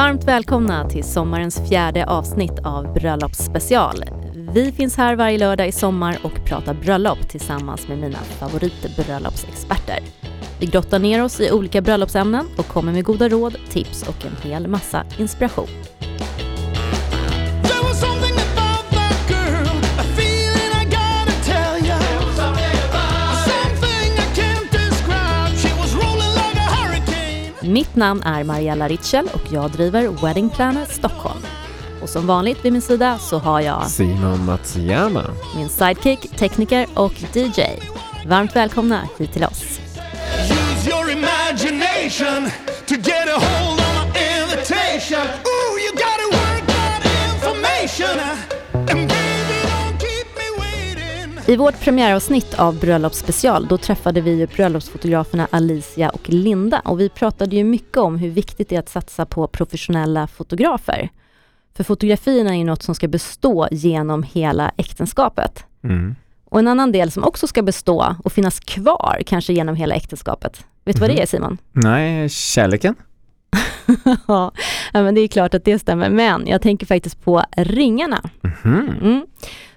Varmt välkomna till sommarens fjärde avsnitt av Bröllopsspecial. Vi finns här varje lördag i sommar och pratar bröllop tillsammans med mina favoritbröllopsexperter. Vi grottar ner oss i olika bröllopsämnen och kommer med goda råd, tips och en hel massa inspiration. Mitt namn är Mariella Ritschel och jag driver Wedding Planner Stockholm. Och som vanligt vid min sida så har jag Simon Matsuyama. min sidekick, tekniker och DJ. Varmt välkomna hit till oss. Use your imagination to get a hold on my invitation. I vårt premiäravsnitt av Bröllopsspecial då träffade vi bröllopsfotograferna Alicia och Linda och vi pratade ju mycket om hur viktigt det är att satsa på professionella fotografer. För fotografierna är ju något som ska bestå genom hela äktenskapet. Mm. Och en annan del som också ska bestå och finnas kvar kanske genom hela äktenskapet. Vet du vad det är Simon? Nej, kärleken? ja, men det är klart att det stämmer. Men jag tänker faktiskt på ringarna. Mhm. Mm.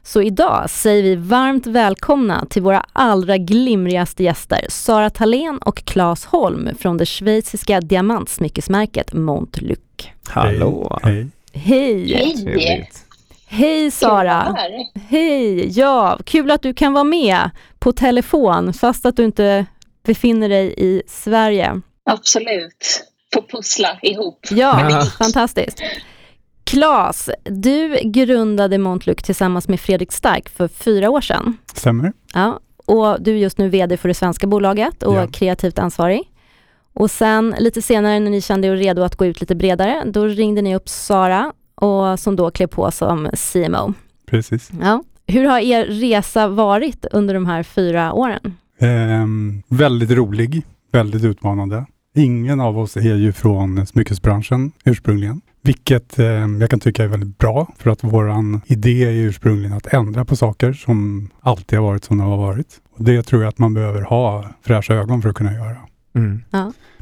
Så idag säger vi varmt välkomna till våra allra glimrigaste gäster, Sara Thalén och Claes Holm från det schweiziska diamantsmyckesmärket Montluc. Hallå! Hej. Hej! Hej! Hej Sara! Hej! Ja, kul att du kan vara med på telefon fast att du inte befinner dig i Sverige. Absolut. Få pussla ihop. Ja, Ja. fantastiskt. Klas, du grundade Montluc tillsammans med Fredrik Stark för fyra år sedan. Stämmer? Ja, och du är just nu VD för det svenska bolaget och Ja. kreativt ansvarig. Och sen lite senare när ni kände er redo att gå ut lite bredare, då ringde ni upp Sara och som då klev på som CMO. Precis. Ja. Hur har er resa varit under de här fyra åren? Ehm, väldigt rolig, väldigt utmanande. Ingen av oss är ju från smyckesbranschen ursprungligen, vilket ehm, jag kan tycka är väldigt bra för att våran idé är ursprungligen att ändra på saker som alltid har varit som de har varit. Och det tror jag att man behöver ha fräscha ögon för att kunna göra. Mm.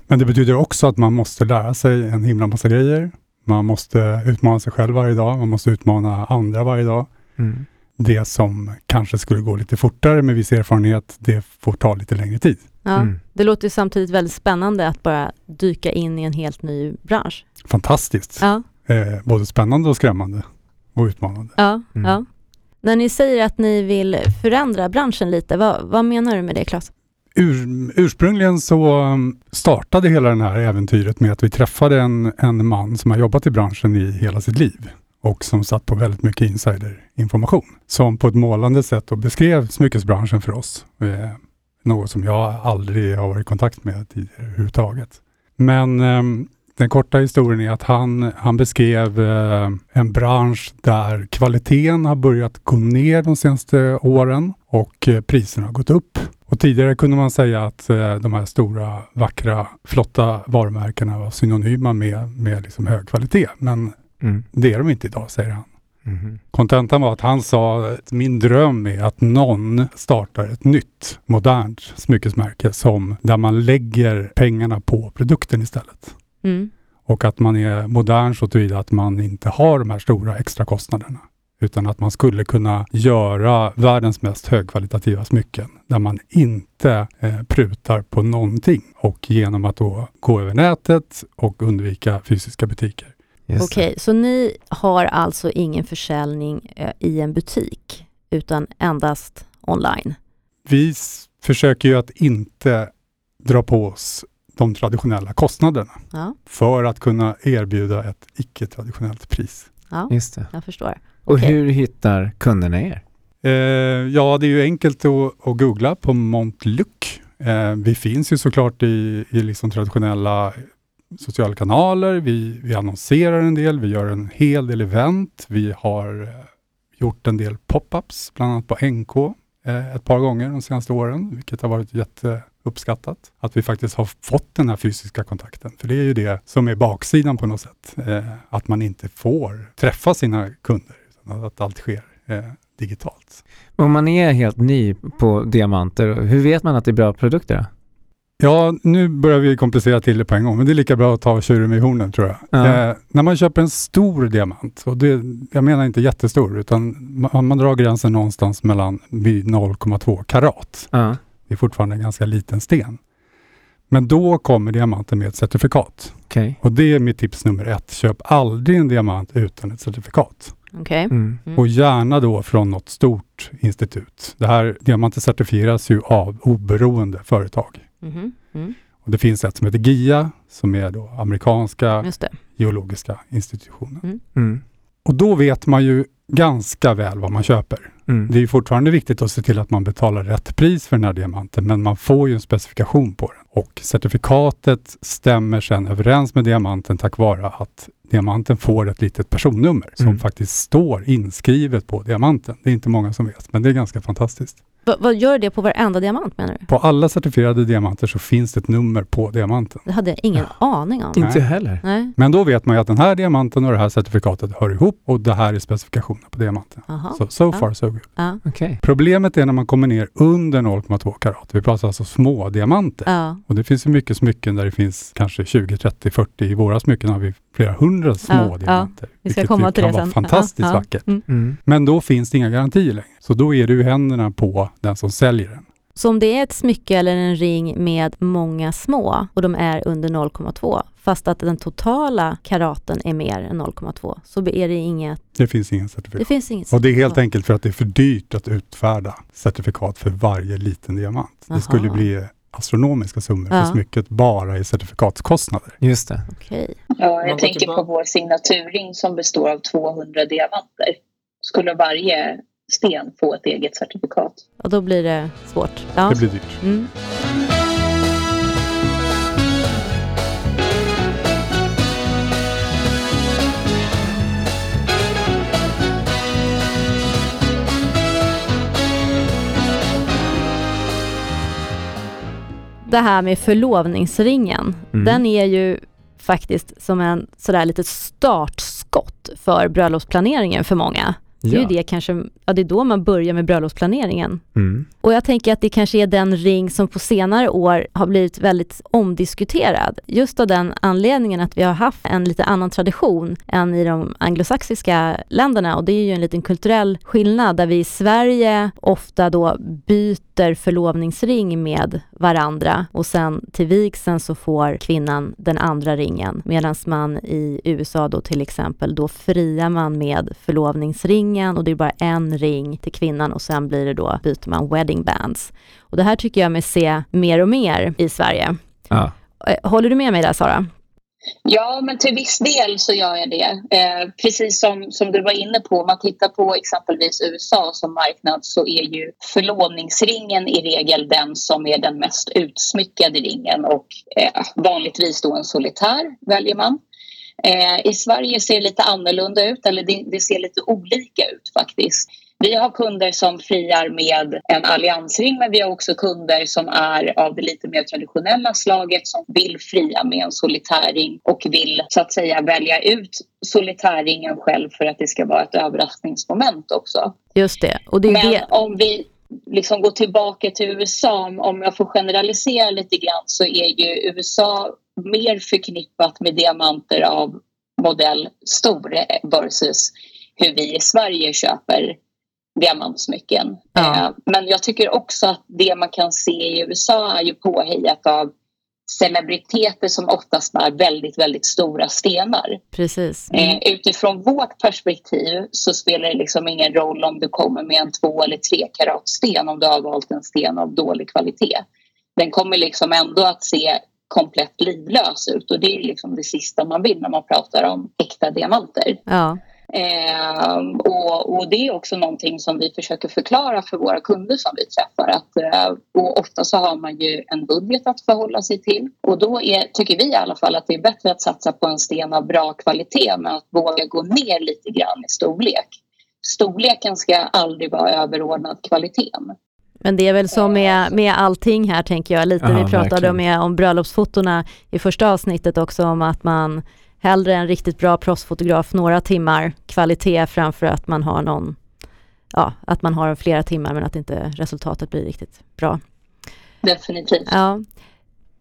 Men det betyder också att man måste lära sig en himla massa grejer. Man måste utmana sig själv varje dag, man måste utmana andra varje dag. Mm. Det som kanske skulle gå lite fortare med viss erfarenhet, det får ta lite längre tid. Ja, Mm. Det låter ju samtidigt väldigt spännande att bara dyka in i en helt ny bransch. Fantastiskt. Ja, Eh, både spännande och skrämmande och utmanande. ja, Mm. ja. När ni säger att ni vill förändra branschen lite, vad, vad menar du med det Claes? Ur, ursprungligen så um, startade hela det här äventyret med att vi träffade en, en man som har jobbat i branschen i hela sitt liv och som satt på väldigt mycket insiderinformation. Som på ett målande sätt då beskrev smyckesbranschen för oss. Eh, något som jag aldrig har varit i kontakt med tidigare överhuvudtaget. Men eh, den korta historien är att han, han beskrev eh, en bransch där kvaliteten har börjat gå ner de senaste åren och eh, priserna har gått upp. Och tidigare kunde man säga att eh, de här stora, vackra, flotta varumärkena var synonyma med, med liksom hög kvalitet. Men Mm. det är de inte idag, säger han. Mhm. Kontentan var att han sa att min dröm är att någon startar ett nytt modernt smyckesmärke som där man lägger pengarna på produkten istället. Mm. Och att man är modern så tillvida att man inte har de här stora extra kostnaderna. Utan att man skulle kunna göra världens mest högkvalitativa smycken där man inte eh, prutar på någonting. Och genom att då gå över nätet och undvika fysiska butiker. Okej, så ni har alltså ingen försäljning eh, i en butik utan endast online? Vi försöker ju att inte dra på oss de traditionella kostnaderna Ja, för att kunna erbjuda ett icke-traditionellt pris. ja. Just det. jag förstår. Och Okej. hur hittar kunderna er? Eh, ja, det är ju enkelt att, att googla på Montluc. Eh, vi finns ju såklart i, i liksom traditionella sociala kanaler. Vi, vi annonserar en del, vi gör en hel del event. Vi har eh, gjort en del pop-ups, bland annat på NK eh, ett par gånger de senaste åren, vilket har varit jätteuppskattat. Att vi faktiskt har fått den här fysiska kontakten. För det är ju det som är baksidan på något sätt. Eh, att man inte får träffa sina kunder, utan att allt sker eh, digitalt. Om man är helt ny på diamanter, hur vet man att det är bra produkter? Ja, nu börjar vi komplicera till det på en gång, men det är lika bra att ta tjuren med hornen tror jag. Ja. Eh, när man köper en stor diamant, och det, jag menar inte jättestor, utan man, man drar gränsen någonstans mellan vid 0,2 karat. Ja. Det är fortfarande en ganska liten sten. Men då kommer diamanten med ett certifikat. Okej. Och det är mitt tips nummer ett. Köp aldrig en diamant utan ett certifikat. Okej. Mm. Mm. Och gärna då från något stort institut. Det här diamanten certifieras ju av oberoende företag. Mhm. Mm. Och det finns ett som heter GIA som är då amerikanska Just det. geologiska institutionen. Mm. Och då vet man ju ganska väl vad man köper. Mm. Det är ju fortfarande viktigt att se till att man betalar rätt pris för den här diamanten, men man får ju en specifikation på den. Och certifikatet stämmer sedan överens med diamanten tack vare att diamanten får ett litet personnummer som Mm. faktiskt står inskrivet på diamanten. Det är inte många som vet, men det är ganska fantastiskt. Va- vad gör det på varenda diamant menar du? På alla certifierade diamanter så finns det ett nummer på diamanten. Det hade jag ingen aning om. Inte Nej. heller. Nej. Men då vet man ju att den här diamanten och det här certifikatet hör ihop och det här är specifikationen på diamanten. Aha. Så so Ja. far so good. Ja. Okej. Problemet är när man kommer ner under 0,2 karat. Vi pratar alltså små diamanter. Ja. Och det finns ju mycket smycken där det finns kanske 20, 30, 40. I våra smycken har vi flera hundra små Ja, ja. diamanter. Vi ska komma till kan det vara sen. fantastiskt Ja, ja. vackert. Mm. Mm. Men då finns det inga garantier längre. Så då är det ju händerna på den som säljer den. Så om det är ett smycke eller en ring med många små och de är under 0,2 fast att den totala karaten är mer än 0,2 så är det inget, Det finns ingen det certifikat. finns inget Och det är helt certifikat. enkelt för att det är för dyrt att utfärda certifikat för varje liten diamant. Aha. Det skulle bli astronomiska summor Ja. för smycket bara i certifikatskostnader. Just det. Okej. Ja, jag tänker på vår signaturring som består av 200 diamanter. Skulle varje sten få ett eget certifikat? Och då blir det svårt. Ja. Det blir dyrt. Mm. Det här med förlovningsringen, Mm. den är ju faktiskt som en sådär litet startskott för bröllopsplaneringen för många. Det är ju det kanske, ja det är då man börjar med bröllopsplaneringen. Mm. Och jag tänker att det kanske är den ring som på senare år har blivit väldigt omdiskuterad. Just av den anledningen att vi har haft en lite annan tradition än i de anglosaxiska länderna och det är ju en liten kulturell skillnad där vi i Sverige ofta då byter förlovningsring med varandra och sen till vigseln så får kvinnan den andra ringen medan man i USA då till exempel då friar man med förlovningsringen och det är bara en ring till kvinnan och sen blir det då byter man wedding bands. Och det här tycker jag mig se mer och mer i Sverige. Ja. Eh, Håller du med mig där Sara? Ja, men till viss del så gör jag det. Eh, precis som, som du var inne på, om man tittar på exempelvis USA som marknad så är ju förlovningsringen i regel den som är den mest utsmyckade ringen och eh, vanligtvis då en solitär väljer man. Eh, I Sverige ser det lite annorlunda ut, eller det, ser lite olika ut faktiskt. Vi har kunder som friar med en alliansring men vi har också kunder som är av det lite mer traditionella slaget som vill fria med en solitärring och vill så att säga välja ut solitärringen själv för att det ska vara ett överraskningsmoment också. Just det. Och det är Men det. om vi liksom går tillbaka till USA, om- om jag får generalisera lite grann så är ju USA mer förknippat med diamanter av modell stor versus hur vi i Sverige köper diamantsmycken. Ja. Eh, Men jag tycker också att det man kan se i USA är ju påhejat av celebriteter som oftast bär väldigt, väldigt stora stenar. Precis. Mm. Utifrån vårt perspektiv så spelar det liksom ingen roll om du kommer med en två eller tre karat sten om du har valt en sten av dålig kvalitet. Den kommer liksom ändå att se komplett livlös ut och det är liksom det sista man vill när man pratar om äkta diamanter. Ja. Ehm, och, och det är också någonting som vi försöker förklara för våra kunder som vi träffar. Att, eh, och ofta så har man ju en budget att förhålla sig till. Och då är, tycker vi i alla fall att det är bättre att satsa på en sten av bra kvalitet men att våga gå ner lite grann i storlek. Storleken ska aldrig vara överordnad kvaliteten. Men det är väl så med, med allting här tänker jag. Lite Ja, vi pratade om, om bröllopsfotona i första avsnittet också om att man hellre en riktigt bra proffsfotograf några timmar kvalitet framför att man har någon, ja, att man har flera timmar men att inte resultatet blir riktigt bra. Definitivt. Ja.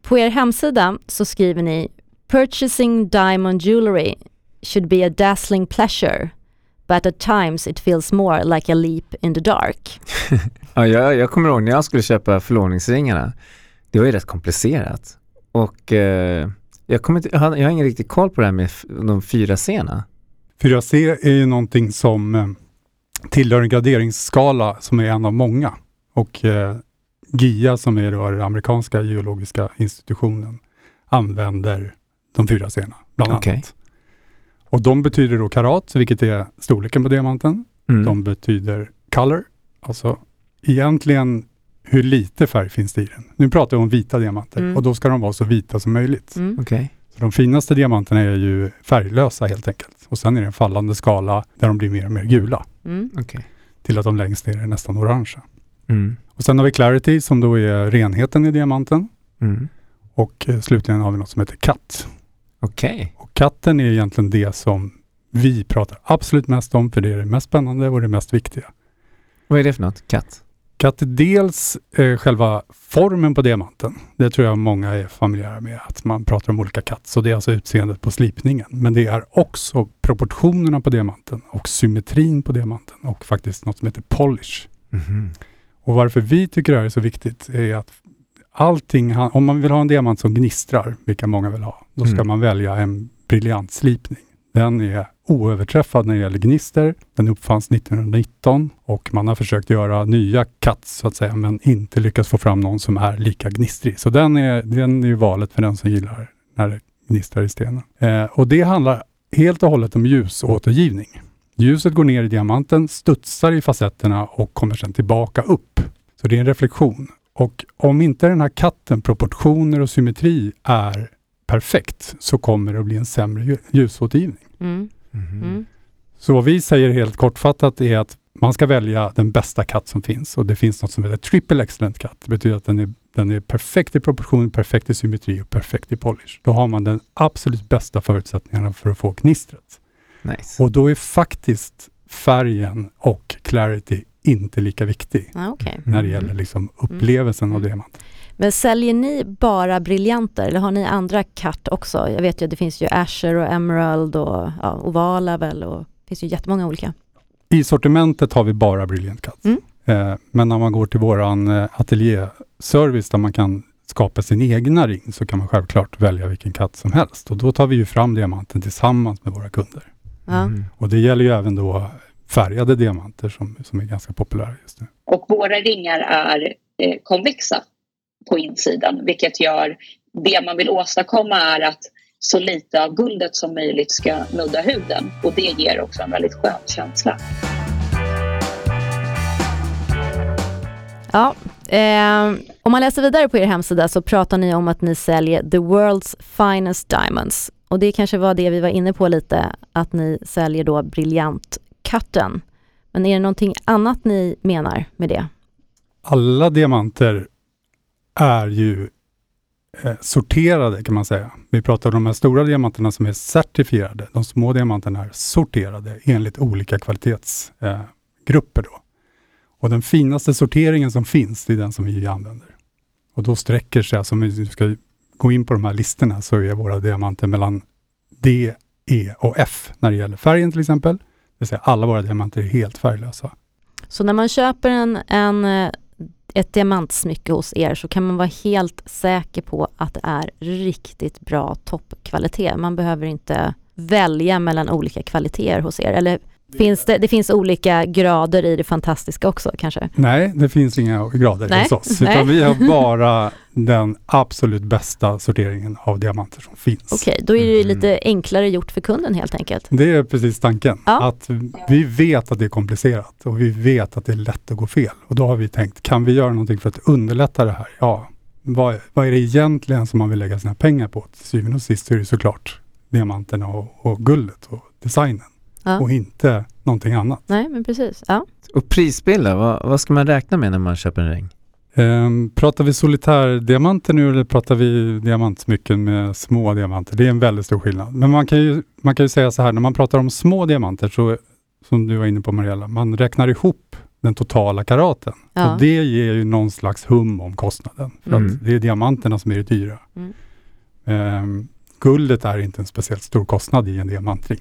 På er hemsida så skriver ni Purchasing diamond jewelry should be a dazzling pleasure but at times it feels more like a leap in the dark. Ja, jag, jag kommer ihåg när jag skulle köpa förlovningsringarna. Det var ju rätt komplicerat. Och eh, jag, kommer inte, jag, har, jag har ingen riktig koll på det här med de fyra sena. 4C är ju någonting som eh, tillhör en graderingsskala som är en av många. Och eh, GIA som är då den amerikanska geologiska institutionen använder de fyra sena bland Okej. annat. Och de betyder då karat, vilket är storleken på diamanten. Mm. De betyder color, alltså egentligen hur lite färg finns det i den. Nu pratar jag om vita diamanter Mm. och då ska de vara så vita som möjligt. Mm. Okej. Så de finaste diamanterna är ju färglösa helt enkelt. Och sen är det en fallande skala där de blir mer och mer gula Mm. Okej. till att de längst ner är nästan orangea. Mm. Och sen har vi clarity som då är renheten i diamanten. Mm. Och eh, slutligen har vi något som heter cut. Okej. Och katten är egentligen det som vi pratar absolut mest om för det är det mest spännande och det mest viktiga. Vad är det för något? Katt? Katt är dels eh, själva formen på diamanten. Det tror jag många är familjära med, att man pratar om olika katt. Så det är alltså utseendet på slipningen. Men det är också proportionerna på diamanten och symmetrin på diamanten och faktiskt något som heter polish. Mhm. Och varför vi tycker det här är så viktigt är att allting, om man vill ha en diamant som gnistrar, vilka många vill ha, då ska Mm. man välja en briljant slipning. Den är oöverträffad när det gäller gnister. Den uppfanns 1919 och man har försökt göra nya cuts så att säga, men inte lyckats få fram någon som är lika gnistrig. Så den är, den är valet för den som gillar när det gnistrar i stenen. Eh, och det handlar helt och hållet om ljusåtergivning. Ljuset går ner i diamanten, studsar i facetterna och kommer sedan tillbaka upp. Så det är en reflektion. Och om inte den här katten, proportioner och symmetri är perfekt så kommer det att bli en sämre lju- ljusåtergivning. Mm. Mhm. Mm. Så vad vi säger helt kortfattat är att man ska välja den bästa katt som finns och det finns något som heter triple excellent katt. Det betyder att den är, den är perfekt i proportion, perfekt i symmetri och perfekt i polish. Då har man den absolut bästa förutsättningarna för att få gnistret. Nice. Och då är faktiskt färgen och clarity inte lika viktig Ja, okej. när det Mm. gäller liksom upplevelsen av Mm. diamant. Men säljer ni bara briljanter eller har ni andra cut också? Jag vet ju att det finns ju Asher och Emerald och ja, ovala väl och det finns ju jättemånga olika. I sortimentet har vi bara Brilliant Cut. Mm. Eh, men när man går till våran eh, ateljéservice där man kan skapa sin egna ring så kan man självklart välja vilken katt som helst. Och då tar vi ju fram diamanten tillsammans med våra kunder. Mm. Och det gäller ju även då färgade diamanter som, som är ganska populära just nu. Och våra ringar är eh, konvexa på insidan, vilket gör det man vill åstadkomma är att så lite av guldet som möjligt ska nudda huden och det ger också en väldigt skön känsla. Ja, eh, om man läser vidare på er hemsida så pratar ni om att ni säljer the world's finest diamonds. Och det kanske var det vi var inne på lite, att ni säljer då katten. Men är det någonting annat ni menar med det? Alla diamanter är ju eh, sorterade kan man säga. Vi pratar om de här stora diamanterna som är certifierade. De små diamanterna är sorterade enligt olika kvalitetsgrupper. Eh, då. Och den finaste sorteringen som finns, det är den som vi använder. Och då sträcker sig, alltså om vi ska gå in på de här listorna, så är våra diamanter mellan D, E och F när det gäller färgen till exempel. Det vill säga alla våra diamanter är helt färglösa. Så när man köper en, en, eh, ett diamantsmycke hos er så kan man vara helt säker på att det är riktigt bra toppkvalitet. Man behöver inte välja mellan olika kvaliteter hos er. Eller finns det, det finns olika grader i det fantastiska också kanske? Nej, det finns inga grader Nej, hos oss. nej. Utan vi har bara den absolut bästa sorteringen av diamanter som finns. Okej, då är det Mm. lite enklare gjort för kunden helt enkelt. Det är precis tanken. Ja. Att vi vet att det är komplicerat och vi vet att det är lätt att gå fel. Och då har vi tänkt, kan vi göra någonting för att underlätta det här? Ja, vad, vad är det egentligen som man vill lägga sina pengar på? Till syvende och sist är det såklart diamanterna och, och guldet och designen. Ja. Och inte någonting annat. Nej, men precis. Ja. Och prisbilder, vad, vad ska man räkna med när man köper en ring? Um, pratar vi solitärdiamanter nu eller pratar vi diamantsmycken med små diamanter? Det är en väldigt stor skillnad. Men man kan ju, man kan ju säga så här, när man pratar om små diamanter, så, som du var inne på Mariella, man räknar ihop den totala karaten. Ja. Och det ger ju någon slags hum om kostnaden. För Mm. att det är diamanterna som är det dyra. Mm. Ehm, guldet är inte en speciellt stor kostnad i en diamantring.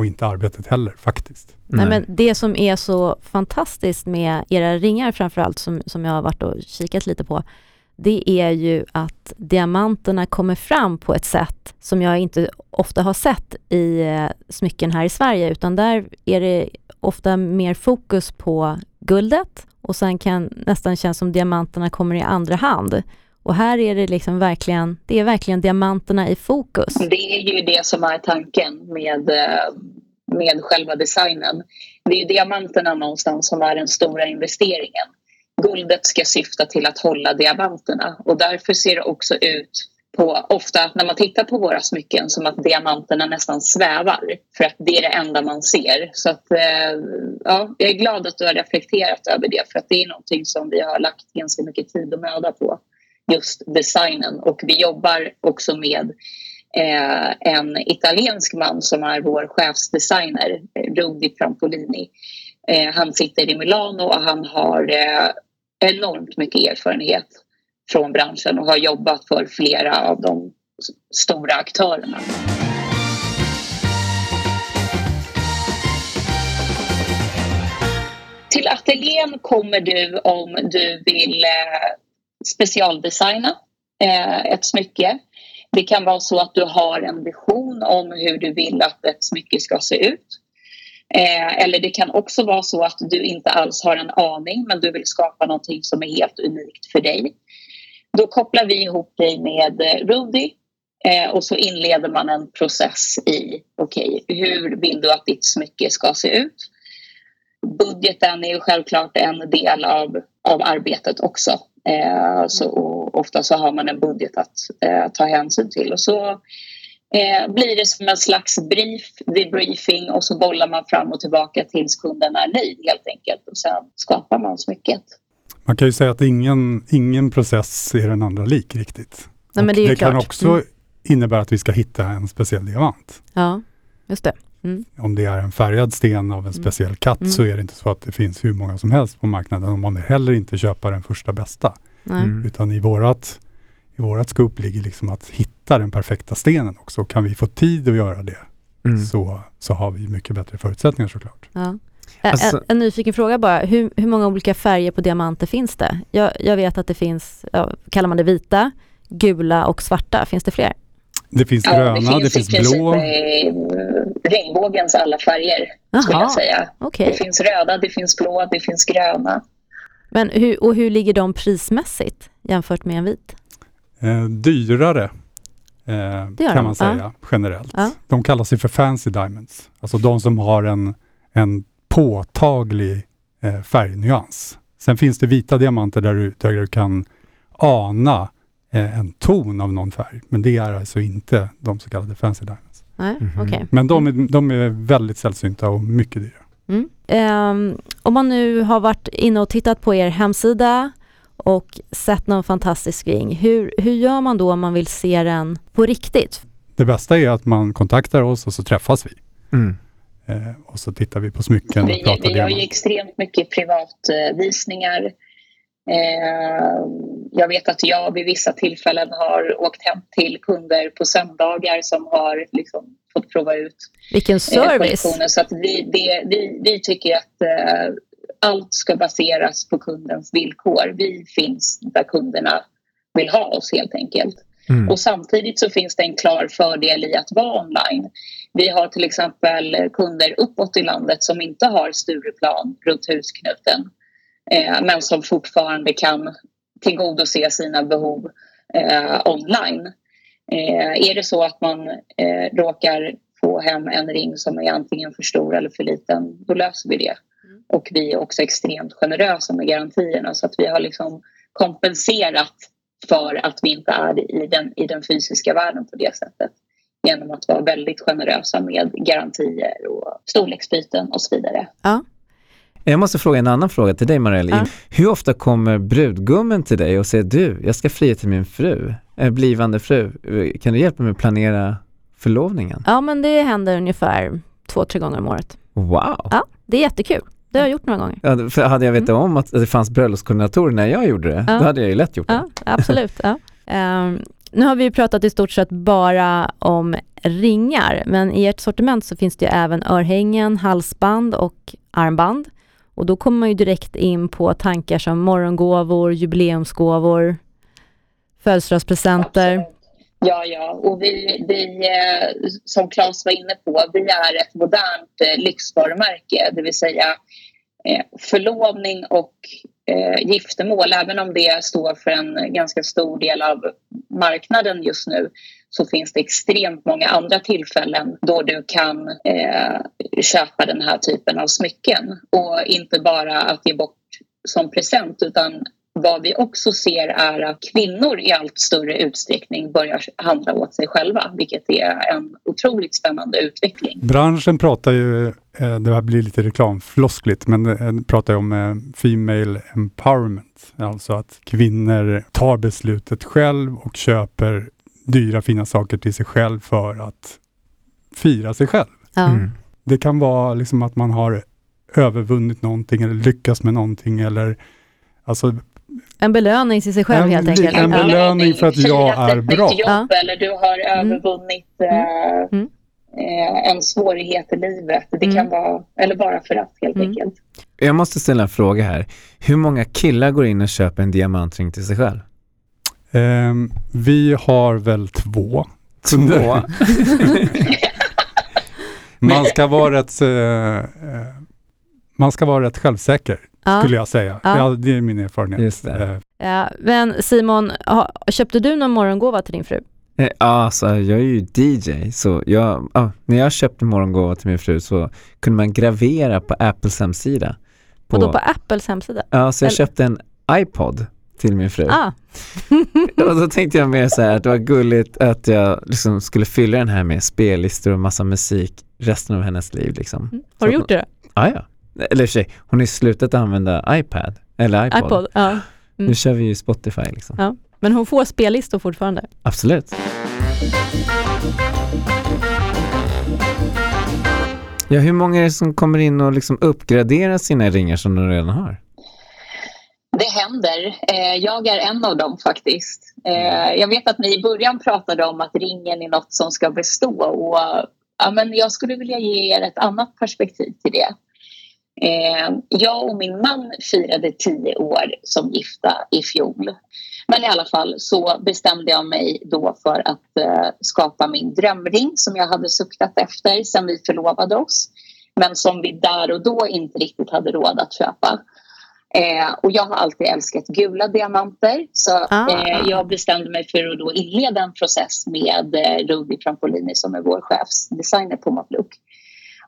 Och inte arbetet heller faktiskt. Nej. men det som är så fantastiskt med era ringar framförallt som, som jag har varit och kikat lite på, det är ju att diamanterna kommer fram på ett sätt som jag inte ofta har sett i eh, smycken här i Sverige, utan där är det ofta mer fokus på guldet och sen kan nästan kännas som diamanterna kommer i andra hand. Och här är det liksom verkligen, det är verkligen diamanterna i fokus. Det är ju det som är tanken med, eh, med själva designen. Det är ju diamanterna någonstans som är den stora investeringen. Guldet ska syfta till att hålla diamanterna och därför ser det också ut på, ofta när man tittar på våra smycken som att diamanterna nästan svävar för att det är det enda man ser. Så att, eh, ja, jag är glad att du har reflekterat över det för att det är någonting som vi har lagt ganska mycket tid och möda på just designen och vi jobbar också med eh, en italiensk man som är vår chefsdesigner, Rudi Trampolini. Eh, han sitter i Milano och han har eh, enormt mycket erfarenhet från branschen och har jobbat för flera av de stora aktörerna. Till ateljén kommer du om du vill eh, specialdesigna eh, ett smycke. Det kan vara så att du har en vision om hur du vill att ett smycke ska se ut. Eh, eller det kan också vara så att du inte alls har en aning men du vill skapa någonting som är helt unikt för dig. Då kopplar vi ihop dig med eh, Rudy och så inleder man en process i okej, hur vill du att ditt smycke ska se ut? Budgeten är ju självklart en del av, av arbetet också. Eh, så, och ofta så har man en budget att eh, ta hänsyn till. Och så eh, blir det som en slags brief, debriefing och så bollar man fram och tillbaka tills kunden är nöjd helt enkelt. Och sen skapar man smycket. Man kan ju säga att ingen, ingen process är den andra lik riktigt. Nej, det är ju det kan också Mm. innebära att vi ska hitta en speciell diamant. Ja, just det. Mm. Om det är en färgad sten av en speciell katt Mm. så är det inte så att det finns hur många som helst på marknaden och man vill heller inte köpa den första bästa. Mm. Utan i vårat, i vårat scoop ligger liksom att hitta den perfekta stenen också. Kan vi få tid att göra det Mm. så, så har vi mycket bättre förutsättningar såklart. Ja. Alltså- en, en nyfiken fråga bara, hur, hur många olika färger på diamanter finns det? Jag, jag vet att det finns, ja, kallar man det vita, gula och svarta, finns det fler? Det finns Ja, gröna, det finns, i princip blå. eh, regnbågens alla färger skulle Jaha, jag säga. okej. Det finns röda, det finns blå, det finns gröna. Men hur, och hur ligger de prismässigt jämfört med en vit? Eh, dyrare eh, Det kan man säga generellt. Ja. De kallas ju för fancy diamonds. Alltså de som har en, en påtaglig eh, färgnyans. Sen finns det vita diamanter där du, där du kan ana en ton av någon färg. Men det är alltså inte de så kallade fancy diamonds. Nej, Mhm. okej. Men de är, de är väldigt sällsynta och mycket dyra. Mm. Ehm, om man nu har varit inne och tittat på er hemsida och sett någon fantastisk ring, hur, hur gör man då om man vill se den på riktigt? Det bästa är att man kontaktar oss och så träffas vi. Mm. Eh, och så tittar vi på smycken och Vi, pratar vi gör ju extremt mycket privatvisningar. Eh, jag vet att jag vid vissa tillfällen har åkt hem till kunder på söndagar som har liksom fått prova ut Vilken eh, service! Så att vi, det, vi, vi tycker att eh, allt ska baseras på kundens villkor. Vi finns där kunderna vill ha oss helt enkelt. Mm. Och samtidigt så finns det en klar fördel i att vara online. Vi har till exempel kunder uppåt i landet som inte har Stureplan runt husknuten eh, men som fortfarande kan tillgodose sina behov eh, online. Eh, är det så att man eh, råkar få hem en ring som är antingen för stor eller för liten, då löser vi det. Och vi är också extremt generösa med garantierna så att vi har liksom kompenserat för att vi inte är i den, i den fysiska världen på det sättet. Genom att vara väldigt generösa med garantier och storleksbyten och så vidare. Ja. Jag måste fråga en annan fråga till dig Marielle. Ja. Hur ofta kommer brudgummen till dig och säger du, jag ska fria till min fru, eh, blivande fru, kan du hjälpa mig att planera förlovningen? ja, men det händer ungefär två, tre gånger om året. Wow! Ja, det är jättekul. Det har jag gjort några gånger. Ja, för hade jag vetat om att det fanns bröllopskoordinatorer när jag gjorde det, Ja. då hade jag ju lätt gjort det. Ja, absolut. Ja. Ehm, nu har vi ju pratat i stort sett bara om ringar, men i ert sortiment så finns det ju även örhängen, halsband och armband. Och då kommer man ju direkt in på tankar som morgongåvor, jubileumsgåvor, födelsedagspresenter. Absolut. Ja, ja. Och vi, vi, eh, som Claes var inne på, vi är ett modernt eh, lyxvarumärke. Det vill säga eh, förlovning och giftermål. Även om det står för en ganska stor del av marknaden just nu så finns det extremt många andra tillfällen då du kan eh, köpa den här typen av smycken. Och inte bara att ge bort som present utan vad vi också ser är att kvinnor i allt större utsträckning börjar handla åt sig själva, vilket är en otroligt spännande utveckling. Branschen pratar ju, eh, det här blir lite reklamfloskligt, men eh, pratar ju om eh, Female Empowerment. Alltså att kvinnor tar beslutet själv och köper dyra fina saker till sig själv för att fira sig själv. Ja. Mm. Det kan vara liksom att man har övervunnit någonting eller lyckats med någonting eller alltså En belöning till sig själv En- helt enkelt. en belöning för att jag är bra. jobb Ja. eller du har Mm. övervunnit eh, Mm. eh, en svårighet i livet. Det Mm. kan vara, eller bara för att helt Mm. enkelt. Jag måste ställa en fråga här. Hur många killar går in och köper en diamantring till sig själv? Ehm, vi har väl två. Två? Man ska vara rätt, eh, eh, man ska vara rätt självsäker Ja. skulle jag säga. Ja. Ja. det är min erfarenhet. Just det. Eh, Ja, men Simon, ha, köpte du någon morgongåva till din fru? Ja, alltså jag är ju DJ, så jag, ja, när jag köpte morgongåva till min fru så kunde man gravera på Apples hemsida. Och då på Apples hemsida? Ja, så jag eller- köpte en iPod till min fru. Ah, Och då tänkte jag mer så här att det var gulligt att jag liksom skulle fylla den här med spellistor och massa musik resten av hennes liv liksom. Mm. har du Så- gjort det då? Ja, ja. Eller i och för sig, hon har ju slutat använda iPad, eller iPod. iPod? Ja. Nu kör vi ju Spotify liksom. ja. Men hon får spellistor fortfarande? Absolut. Ja, hur många är det som kommer in och liksom uppgraderar sina ringar som de redan har? Det händer. Eh, jag är en av dem faktiskt. Eh, jag vet att ni i början pratade om att ringen är något som ska bestå. Och, ja, men jag skulle vilja ge er ett annat perspektiv till det. Eh, jag och min man firade tio år som gifta i fjol. Men i alla fall så bestämde jag mig då för att skapa min drömring som jag hade suktat efter sedan vi förlovade oss. Men som vi där och då inte riktigt hade råd att köpa. Eh, och jag har alltid älskat gula diamanter så Ah. eh, jag bestämde mig för att då inleda en process med eh, Rudi Frampolini som är vår chefsdesigner på Maplook.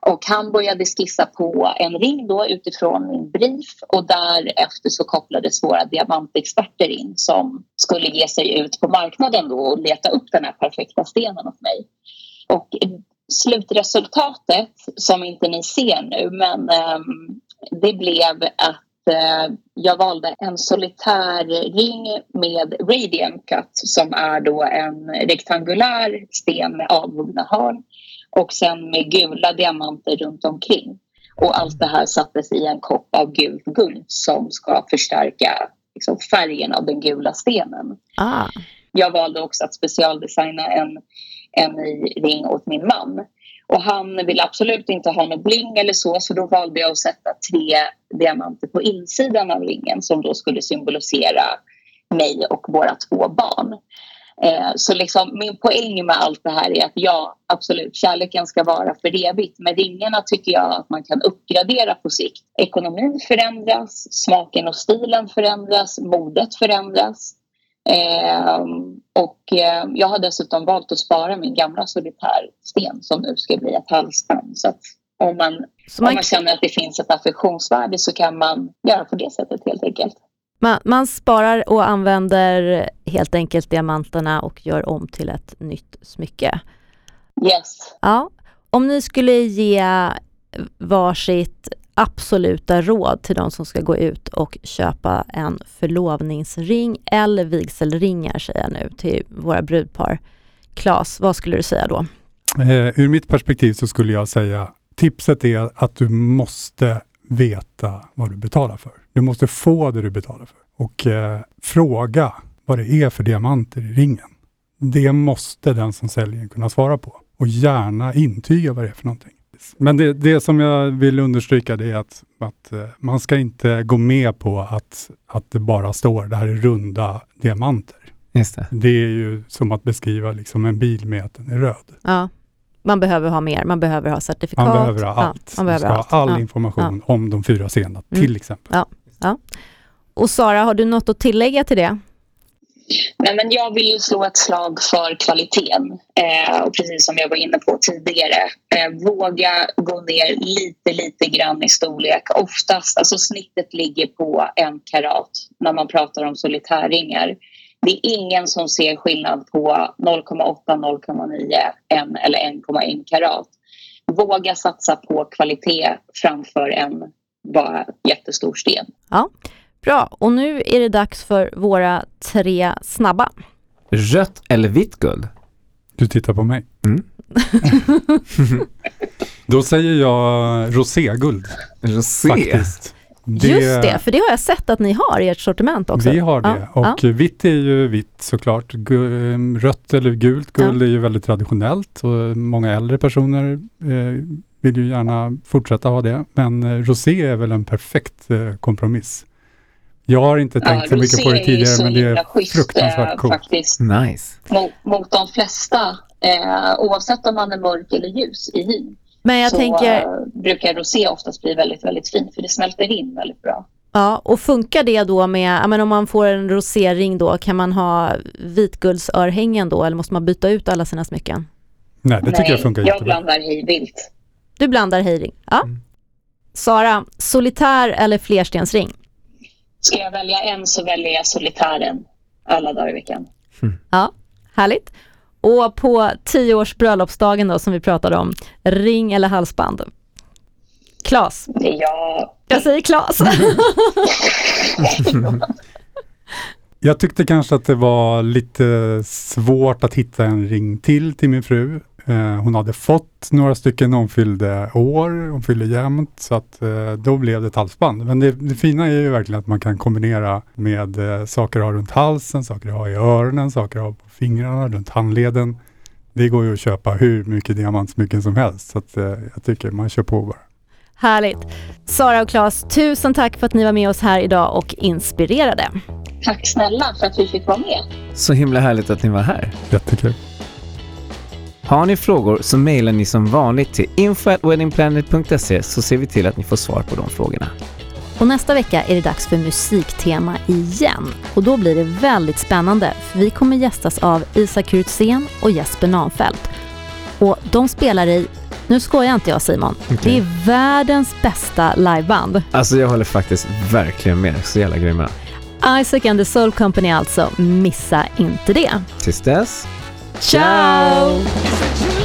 Och han började skissa på en ring då utifrån min brief och därefter så kopplades våra diamantexperter in som skulle ge sig ut på marknaden då och leta upp den här perfekta stenen åt mig. Och slutresultatet som inte ni ser nu men ehm, det blev att jag valde en solitär ring med radium cut som är då en rektangulär sten med avhuggna hörn och sen med gula diamanter runt omkring. Och allt det här sattes i en kopp av gult guld som ska förstärka liksom, färgen av den gula stenen. Ah. Jag valde också att specialdesigna en, en ny ring åt min man. Och han ville absolut inte ha något bling eller så, så då valde jag att sätta tre diamanter på insidan av ringen som då skulle symbolisera mig och våra två barn. Eh, så liksom, min poäng med allt det här är att ja, absolut, kärleken ska vara för evigt. Men ringarna tycker jag att man kan uppgradera på sikt. Ekonomin förändras, smaken och stilen förändras, modet förändras. Eh, och eh, jag har dessutom valt att spara min gamla solitärsten som nu ska bli ett halsband. Så att om man, Så om man, man känner att det finns ett affektionsvärde så kan man göra på det sättet helt enkelt. man, man sparar och använder helt enkelt diamanterna och gör om till ett nytt smycke. Yes. Ja. Om ni skulle ge varsitt absoluta råd till de som ska gå ut och köpa en förlovningsring eller vigselringar säger jag nu till våra brudpar. Klas, vad skulle du säga då? Eh, ur mitt perspektiv så skulle jag säga tipset är att du måste veta vad du betalar för. Du måste få det du betalar för. Och eh, fråga vad det är för diamanter i ringen. Det måste den som säljer kunna svara på. Och gärna intyga vad det är för någonting. Men det, det som jag vill understryka det är att, att eh, man ska inte gå med på att, att det bara står det här är runda diamanter. Just det. Det är ju som att beskriva liksom en bil med att den är röd. Ja. Man behöver ha mer, man behöver ha certifikat. Man behöver ha Ja, allt. man man behöver ska allt. ha all Ja. information om de fyra scenerna, Mm. till exempel. Och Sara, har du något att tillägga till det? Nej, men jag vill ju slå ett slag för kvaliteten. Eh, och precis som jag var inne på tidigare, eh, våga gå ner lite, lite grann i storlek. Oftast, alltså snittet ligger på en karat när man pratar om solitärringar. Det är ingen som ser skillnad på 0,8, 0,9, 1 eller 1,1 karat. Våga satsa på kvalitet framför en bara jättestor sten. Bra, och nu är det dags för våra tre snabba. Rött eller vitt guld? Du tittar på mig. Mm. Då säger jag roséguld Rosé? faktiskt. Just det, för det har jag sett att ni har i ert sortiment också. Vi har det. Ja, Och vitt är ju vitt såklart. Gu- Rött eller gult guld är ju väldigt traditionellt och många äldre personer eh, vill ju gärna fortsätta ha det. Men eh, rosé är väl en perfekt eh, kompromiss. Jag har inte tänkt så mycket på det tidigare men det är fruktansvärt eh, coolt. faktiskt. Nice. mot, mot de flesta, eh, oavsett om man är mörk eller ljus i hyn. Men jag så tänker, eh, brukar rosé oftast bli väldigt, väldigt fint för det smälter in väldigt bra. ja, och funkar det då med, men om man får en roséring då, kan man ha vitguldsörhängen då eller måste man byta ut alla sina smycken? Nej, det tycker jag funkar jag jättebra. blandar hej vilt. Du blandar hejring. Ja. Mm. Sara, solitär eller flerstensring? Ska jag välja en så väljer jag solitären alla dagar i veckan. Ja, härligt. Och på tio års bröllopsdagen då som vi pratade om, ring eller halsband? Klas. Jag. Jag säger Klas. Jag tyckte kanske att det var lite svårt att hitta en ring till till min fru. Eh, hon hade fått några stycken när hon fyllde år, hon fyllde jämnt, så att eh, då blev det ett halsband. Men det, det fina är ju verkligen att man kan kombinera med eh, saker att ha runt halsen, saker att ha i öronen, saker att ha på fingrarna, runt handleden. Det går ju att köpa hur mycket diamantsmycken som helst, så att, jag tycker man kör på bara. Härligt. Sara och Klas, tusen tack för att ni var med oss här idag och inspirerade. Tack snälla för att vi fick vara med. Så himla härligt att ni var här. Jättekul. Har ni frågor så mejlar ni som vanligt till info.weddingplanet.se så ser vi till att ni får svar på de frågorna. Och nästa vecka är det dags för musiktema igen. Och då blir det väldigt spännande för vi kommer gästas av Isak Kurtzén och Jesper Nahnfeldt. Och de spelar i, nu skojar inte jag Simon, det är världens bästa liveband. Alltså jag håller faktiskt verkligen med. Så jävla grymma. Isaac and the Soul Company alltså, missa inte det. Tills dess. Tchau!